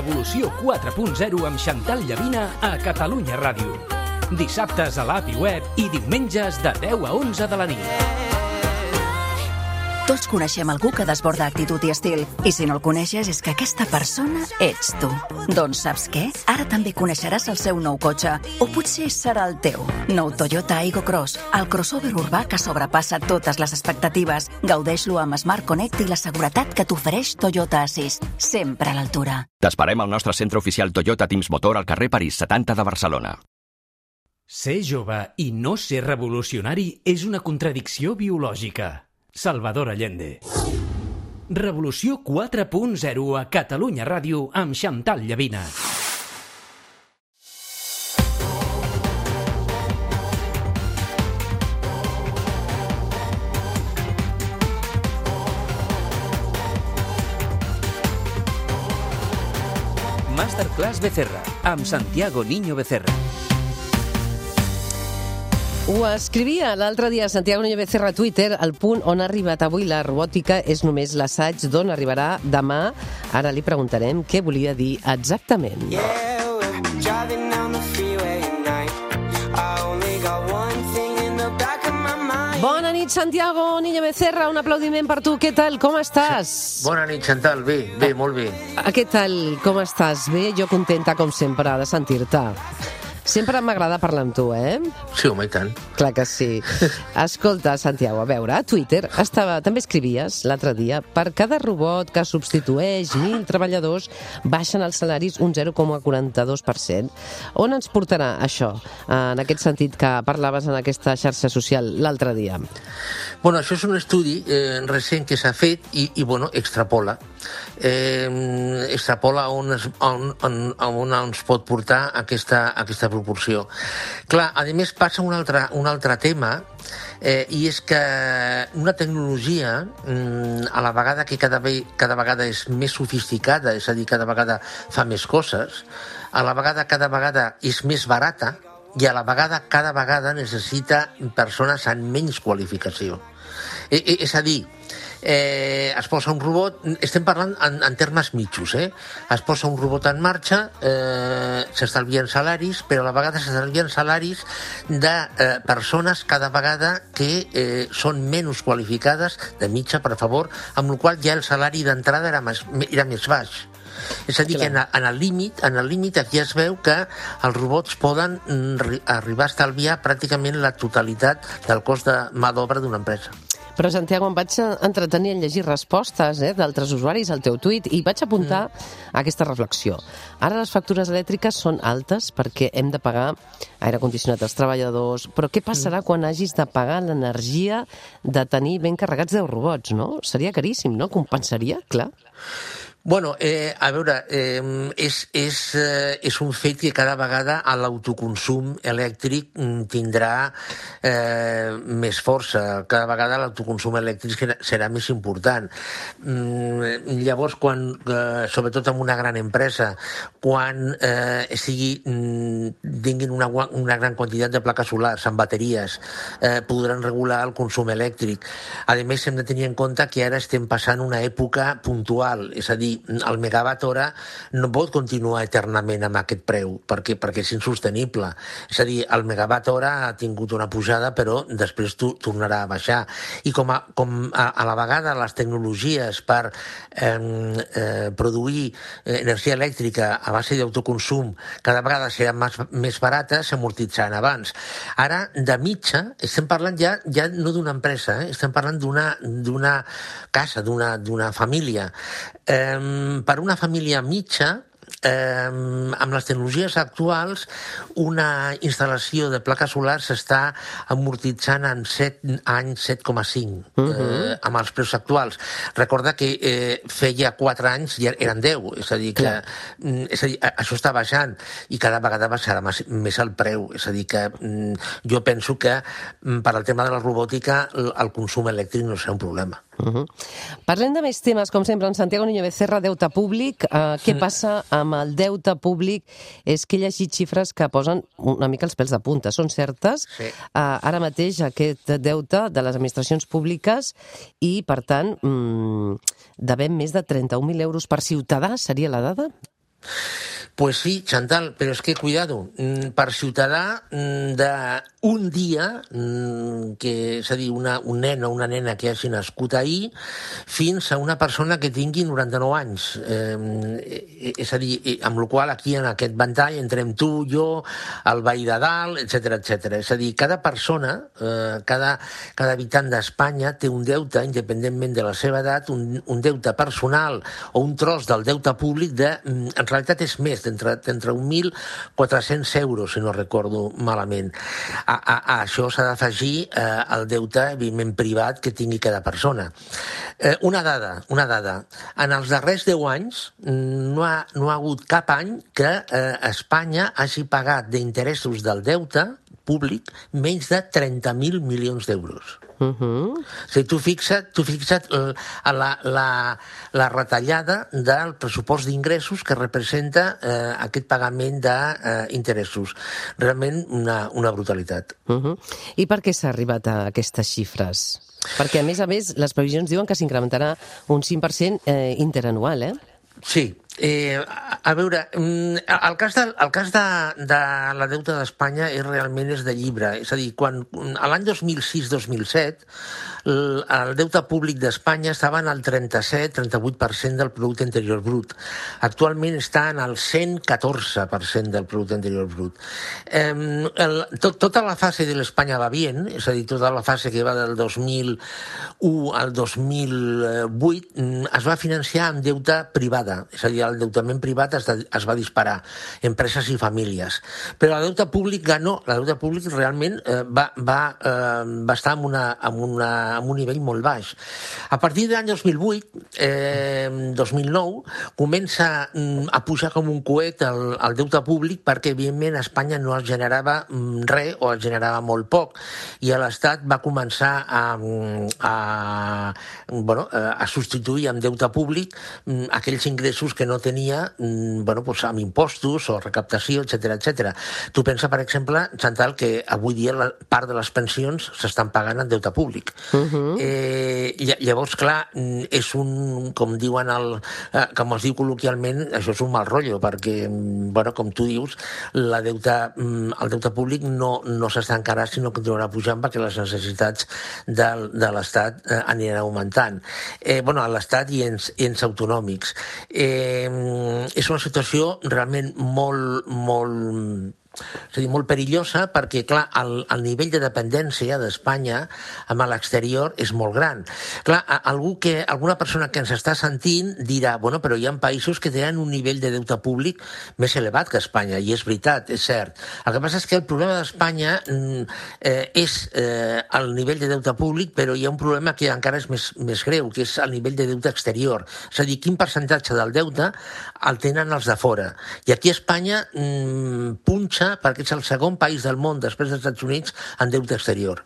Revolució 4.0 amb Xantal Llavina a Catalunya Ràdio. Dissabtes a l'API web i diumenges de 10 a 11 de la nit. Tots coneixem algú que desborda actitud i estil. I si no el coneixes és que aquesta persona ets tu. Doncs saps què? Ara també coneixeràs el seu nou cotxe. O potser serà el teu. Nou Toyota Aygo Cross. El crossover urbà que sobrepassa totes les expectatives. Gaudeix-lo amb Smart Connect i la seguretat que t'ofereix Toyota Assist. Sempre a l'altura. T'esperem al nostre centre oficial Toyota Teams Motor al carrer París 70 de Barcelona. Ser jove i no ser revolucionari és una contradicció biològica. Salvador Allende. Revolució 4.0 a Catalunya Ràdio amb Xantal Llavina. Masterclass Becerra, amb Santiago Niño Becerra. Ho escrivia l'altre dia Santiago Núñez Becerra a Twitter, el punt on ha arribat avui la robòtica és només l'assaig d'on arribarà demà. Ara li preguntarem què volia dir exactament. Yeah, Bona nit, Santiago Niño Becerra, un aplaudiment per tu. Què tal, com estàs? Bona nit, Chantal, bé, bé, molt bé. Què tal, com estàs? Bé, jo contenta, com sempre, de sentir-te. Sempre m'agrada parlar amb tu, eh? Sí, home, i tant. Clar que sí. Escolta, Santiago, a veure, a Twitter estava, també escrivies l'altre dia per cada robot que substitueix mil treballadors baixen els salaris un 0,42%. On ens portarà això, en aquest sentit que parlaves en aquesta xarxa social l'altre dia? Bueno, això és un estudi eh, recent que s'ha fet i, i bueno, extrapola. Eh, extrapola on, es, on, on, on ens pot portar aquesta, aquesta proporció. Clar, a més passa un altre, un altre tema, eh, i és que una tecnologia, mm, a la vegada que cada, ve, cada vegada és més sofisticada, és a dir, cada vegada fa més coses, a la vegada cada vegada és més barata, i a la vegada cada vegada necessita persones amb menys qualificació. E, e, és a dir, eh, es posa un robot, estem parlant en, en termes mitjos, eh? es posa un robot en marxa, eh, s'estalvien salaris, però a la vegada s'estalvien salaris de eh, persones cada vegada que eh, són menys qualificades, de mitja, per favor, amb la qual ja el salari d'entrada era, més, era més baix. És a dir, Clar. que en, en el límit, en el límit aquí es veu que els robots poden mm, arribar a estalviar pràcticament la totalitat del cost de mà d'obra d'una empresa. Però, Santiago, em vaig entretenir en llegir respostes eh, d'altres usuaris al teu tuit i vaig apuntar mm. aquesta reflexió. Ara les factures elèctriques són altes perquè hem de pagar aire condicionat als treballadors, però què passarà mm. quan hagis de pagar l'energia de tenir ben carregats 10 robots, no? Seria caríssim, no? Compensaria? Clar. Bueno, eh, a veure, eh, és, és, eh, és un fet que cada vegada l'autoconsum elèctric mm, tindrà eh, més força, cada vegada l'autoconsum elèctric serà més important. Mm, llavors, quan, eh, sobretot en una gran empresa, quan eh, sigui, mm, tinguin una, una gran quantitat de plaques solars amb bateries, eh, podran regular el consum elèctric. A més, hem de tenir en compte que ara estem passant una època puntual, és a dir, dir, el megawatt hora no pot continuar eternament amb aquest preu, perquè, perquè és insostenible. És a dir, el megawatt hora ha tingut una pujada, però després tu, tornarà a baixar. I com a, com a, a la vegada les tecnologies per eh, eh, produir energia elèctrica a base d'autoconsum cada vegada seran més, més barates, s'amortitzaran abans. Ara, de mitja, estem parlant ja, ja no d'una empresa, eh? estem parlant d'una casa, d'una família. Eh, per una família mitja, eh, amb les tecnologies actuals, una instal·lació de plaques solars s'està amortitzant en 7 anys, 7,5, uh -huh. eh, amb els preus actuals. Recorda que eh, feia 4 anys ja eren 10, és a dir, que Clar. Mm, és a dir, això està baixant i cada vegada baixarà més, més el preu. És a dir, que mm, jo penso que mm, per al tema de la robòtica el, el consum elèctric no serà un problema. Uh -huh. Parlem de més temes, com sempre, en Santiago Niño Becerra, deute públic. Uh, què passa amb el deute públic? És que he llegit xifres que posen una mica els pèls de punta. Són certes? Sí. Uh, ara mateix aquest deute de les administracions públiques i, per tant, mm, devem més de 31.000 euros per ciutadà, seria la dada? Pues sí, Chantal, però és que, cuidado, mm, per ciutadà mm, d'un dia, mm, que és a dir, una, un nen o una nena que hagi nascut ahir, fins a una persona que tingui 99 anys. Eh, és a dir, amb la qual aquí en aquest ventall entrem tu, jo, el veí de dalt, etc etc. És a dir, cada persona, eh, cada, cada habitant d'Espanya té un deute, independentment de la seva edat, un, un deute personal o un tros del deute públic de, en realitat és més, entre, entre 1.400 euros, si no recordo malament. A, a, a això s'ha d'afegir eh, el deute, evidentment, privat que tingui cada persona. Eh, una dada, una dada. En els darrers 10 anys no ha, no ha hagut cap any que eh, Espanya hagi pagat d'interessos del deute públic menys de 30.000 milions d'euros. Uh -huh. o sigui, tu fixa't, tu fixa't la, la, la retallada del pressupost d'ingressos que representa eh, aquest pagament d'interessos. Realment una, una brutalitat. Uh -huh. I per què s'ha arribat a aquestes xifres? Perquè, a més a més, les previsions diuen que s'incrementarà un 5% eh, interanual, eh? Sí, Eh, a veure, mm, el cas, de, el cas de, de la deuta d'Espanya és realment és de llibre. És a dir, quan l'any 2006-2007 el, el deute públic d'Espanya estava en el 37-38% del producte interior brut. Actualment està en el 114% del producte interior brut. Eh, el, tot, tota la fase de l'Espanya va bien, és a dir, tota la fase que va del 2001 al 2008, mm, es va financiar amb deute privada, és a dir, el deutament privat es, de, es va disparar, empreses i famílies. Però el deute públic no, el deute públic realment eh, va, va, eh, va estar en una, en una amb un nivell molt baix. A partir de l'any 2008, eh, 2009, comença mm, a pujar com un coet el, el deute públic perquè, evidentment, a Espanya no es generava mm, res o es generava molt poc i l'Estat va començar a, mm, a, bueno, a substituir amb deute públic aquells ingressos que no tenia bueno, pues, amb impostos o recaptació, etc etc. Tu pensa, per exemple, Chantal, que avui dia la part de les pensions s'estan pagant en deute públic. Uh -huh. eh, llavors, clar, mm, és un, com diuen el, eh, com es diu col·loquialment, això és un mal rotllo, perquè, mm, bueno, com tu dius, la deuta, mm, el deute públic no, no s'està encara, sinó que continuarà pujant perquè les necessitats de, de l'Estat eh, aniran augmentant. Eh, bueno, a l'Estat i ens, ens autonòmics. Eh, és una situació realment molt, molt és a dir, molt perillosa perquè, clar, el, el nivell de dependència d'Espanya amb l'exterior és molt gran. Clar, algú que, alguna persona que ens està sentint dirà, bueno, però hi ha països que tenen un nivell de deute públic més elevat que Espanya, i és veritat, és cert. El que passa és que el problema d'Espanya mm, eh, és eh, el nivell de deute públic, però hi ha un problema que encara és més, més greu, que és el nivell de deute exterior. És a dir, quin percentatge del deute el tenen els de fora. I aquí a Espanya mm, punxa punxa perquè és el segon país del món, després dels Estats Units, en deute exterior.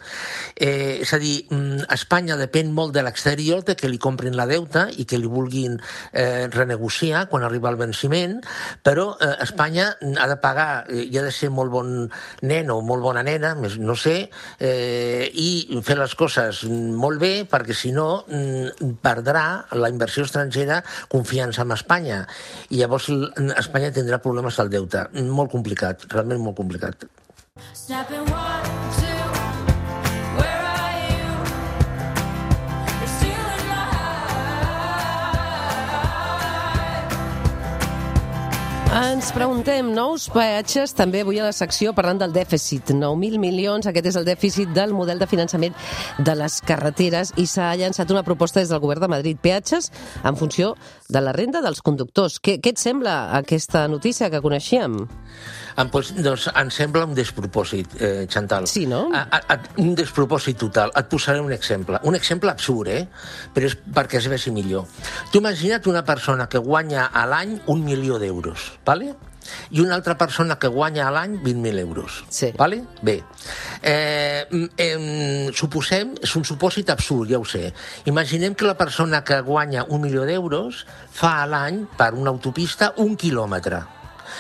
Eh, és a dir, mm, Espanya depèn molt de l'exterior, de que li comprin la deuta i que li vulguin eh, renegociar quan arriba el venciment, però eh, Espanya ha de pagar, eh, i ha de ser molt bon nen o molt bona nena, no sé, eh, i fer les coses molt bé, perquè si no mm, perdrà la inversió estrangera confiança en Espanya. I llavors Espanya tindrà problemes al deute. Molt complicat, realment realment molt complicat. Ens preguntem, nous peatges també avui a la secció parlant del dèficit. 9.000 milions, aquest és el dèficit del model de finançament de les carreteres i s'ha llançat una proposta des del govern de Madrid. Peatges en funció de la renda dels conductors. Què, què et sembla aquesta notícia que coneixíem? Em, pues, doncs, em sembla un despropòsit, eh, Chantal. Sí, no? A, a, un despropòsit total. Et posaré un exemple. Un exemple absurd, eh? Però és perquè es vegi millor. Tu imagina't una persona que guanya a l'any un milió d'euros, ¿vale? i una altra persona que guanya a l'any 20.000 euros. Sí. Vale? Bé. Eh, eh, suposem, és un supòsit absurd, ja ho sé. Imaginem que la persona que guanya un milió d'euros fa a l'any per una autopista un quilòmetre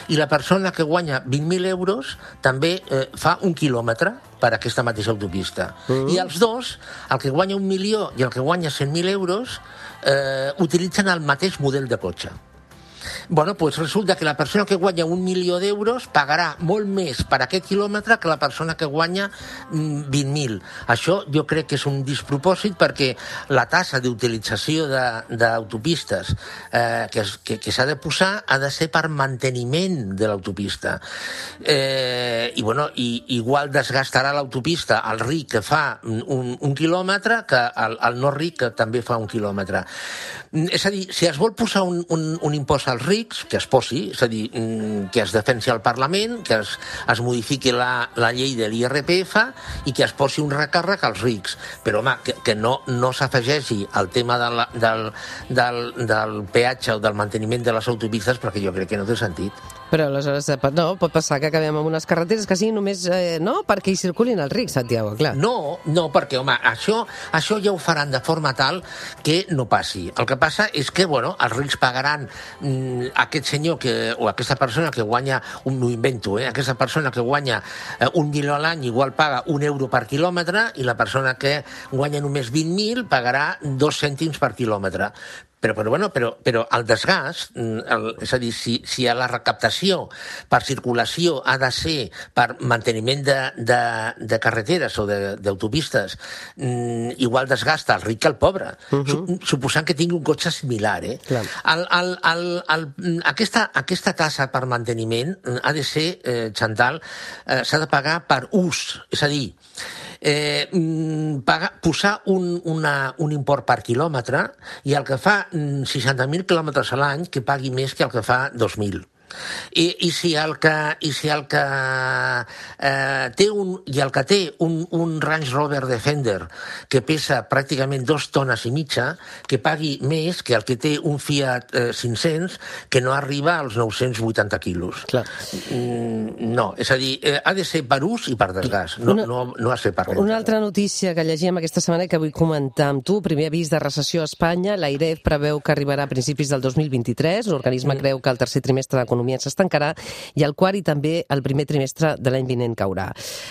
i la persona que guanya 20.000 euros també eh, fa un quilòmetre per aquesta mateixa autopista. Mm. I els dos, el que guanya un milió i el que guanya 100.000 euros, eh, utilitzen el mateix model de cotxe. Bueno, pues resulta que la persona que guanya un milió d'euros pagarà molt més per aquest quilòmetre que la persona que guanya mm, 20.000. Això jo crec que és un despropòsit perquè la tassa d'utilització d'autopistes eh, que, que, que s'ha de posar ha de ser per manteniment de l'autopista. Eh, I, bueno, i, igual desgastarà l'autopista el ric que fa un, un quilòmetre que el, el no ric que també fa un quilòmetre. Mm, És a dir, si es vol posar un, un, un impost als rics, que es posi, és a dir, mm, que es defensi al Parlament, que es, es modifiqui la, la llei de l'IRPF i que es posi un recàrrec als rics. Però, home, que, que no, no s'afegeixi al tema de la, del, del, del peatge o del manteniment de les autopistes perquè jo crec que no té sentit. Però aleshores, eh, no, pot passar que acabem amb unes carreteres que siguin només, eh, no?, perquè hi circulin els rics, Santiago, clar. No, no, perquè, home, això, això ja ho faran de forma tal que no passi. El que passa és que, bueno, els rics pagaran mm, aquest senyor que, o aquesta persona que guanya, un, m'ho invento, eh, aquesta persona que guanya eh, un milió a l'any igual paga un euro per quilòmetre i la persona que guanya només 20.000 pagarà dos cèntims per quilòmetre. Però, però, bueno, però, però el desgast, mm, el, és a dir, si, si a la recaptació per circulació ha de ser per manteniment de, de, de carreteres o de- d'autopistes, mm, igual desgasta el ric que el pobre, uh -huh. suposant que tingui un cotxe similar. Eh? Clar. El, el, el, el, mm, aquesta, aquesta tassa per manteniment ha de ser, eh, Chantal, eh, s'ha de pagar per ús, és a dir, eh, mm, posar un, una, un import per quilòmetre i el que fa mm, 60.000 quilòmetres a l'any que pagui més que el que fa 2.000. I, i si el que, i si el que eh, té un, i el que té un, un Range Rover Defender que pesa pràcticament dos tones i mitja, que pagui més que el que té un Fiat eh, 500 que no arriba als 980 quilos. Clar. Mm, no, és a dir, eh, ha de ser per ús i per desgast, no, Una- no, no ha de ser per renta. Una altra notícia que llegíem aquesta setmana que vull comentar amb tu, primer avís de recessió a Espanya, l'AIREF preveu que arribarà a principis del 2023, l'organisme mm. creu que el tercer trimestre l'economia s'estancarà i el quart i també el primer trimestre de l'any vinent caurà.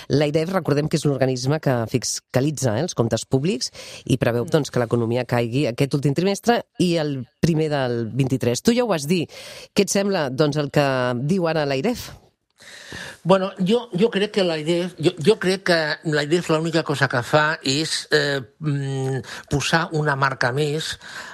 L'AIREF, recordem que és un organisme que fiscalitza eh, els comptes públics i preveu doncs, que l'economia caigui aquest últim trimestre i el primer del 23. Tu ja ho vas dir. Què et sembla doncs, el que diu ara l'AIREF? Bueno, jo, jo crec que la idea, jo, jo crec que la idea l'única cosa que fa és eh, mm, posar una marca més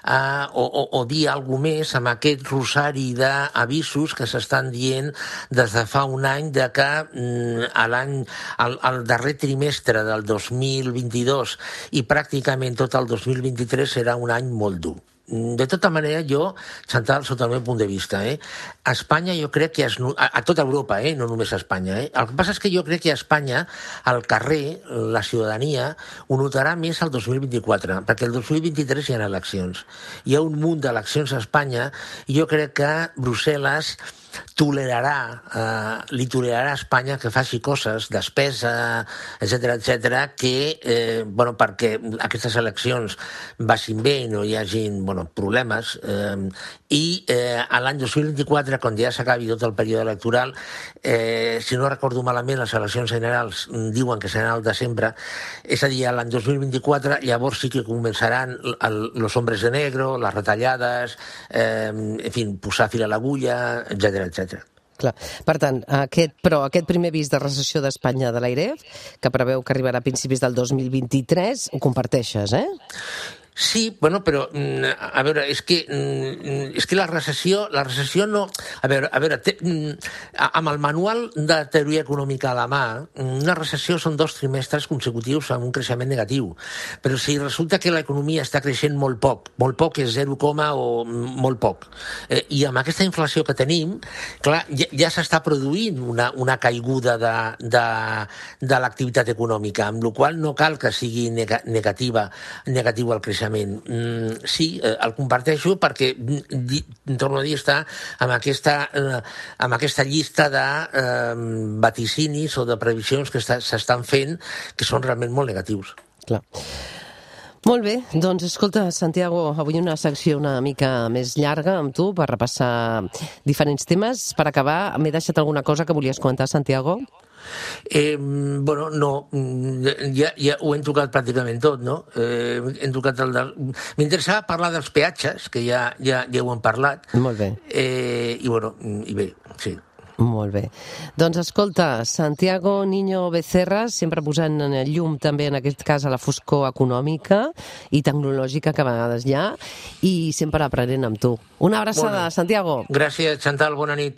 eh, o, o, o dir alguna més amb aquest rosari d'avisos que s'estan dient des de fa un any de que mm, a l'any, al, al darrer trimestre del 2022 i pràcticament tot el 2023 serà un any molt dur. Mm, De tota manera, jo, Chantal, sota el meu punt de vista, eh, a Espanya jo crec que... Es, a, a tota Europa, eh, no només a Espanya. Eh. El que passa és que jo crec que a Espanya, al carrer, la ciutadania, ho notarà més el 2024, perquè el 2023 hi ha eleccions. Hi ha un munt d'eleccions a Espanya i jo crec que Brussel·les tolerarà, eh, li tolerarà a Espanya que faci coses, despesa, etc etc que, eh, bueno, perquè aquestes eleccions vagin bé i no hi hagin bueno, problemes. Eh, I eh, a l'any 2024, quan ja s'acabi tot el període electoral, eh, si no recordo malament, les eleccions generals diuen que seran al desembre, és a dir, a l'any 2024, llavors sí que començaran el, los hombres de negro, les retallades, eh, en fi, posar fil a l'agulla, etc etc. Clar. Per tant, aquest, però aquest primer avís de recessió d'Espanya de l'AIREF, que preveu que arribarà a principis del 2023, ho comparteixes, eh? Sí, bueno, però mm, a veure, és que mm, és que la recessió, la recessió no, a veure, a veure, té, mm, amb el manual de teoria econòmica a la mà, una recessió són dos trimestres consecutius amb un creixement negatiu. Però si resulta que l'economia està creixent molt poc, molt poc és 0, o molt poc, eh, i amb aquesta inflació que tenim, clar, ja, ja s'està produint una, una caiguda de, de, de l'activitat econòmica, amb la qual no cal que sigui nega, negativa, negatiu el creixement. Mm, sí, eh, el comparteixo perquè, mm, di, torno a dir, està amb aquesta, eh, amb aquesta llista de eh, vaticinis o de previsions que s'estan fent que són realment molt negatius. Clar. Molt bé, doncs escolta, Santiago, avui una secció una mica més llarga amb tu per repassar diferents temes. Per acabar, m'he deixat alguna cosa que volies comentar, Santiago? Eh, bueno, no, mm, ja, ja ho hem tocat pràcticament tot, no? Eh, hem tocat el de... M'interessava parlar dels peatges, que ja, ja, ja ho hem parlat. Molt bé. Eh, I bueno, i bé, sí. Molt bé. Doncs escolta, Santiago Niño Becerra, sempre posant en el llum també en aquest cas a la foscor econòmica i tecnològica que a vegades hi ha i sempre aprenent amb tu. Una abraçada, bé. Santiago. Gràcies, Chantal, bona nit.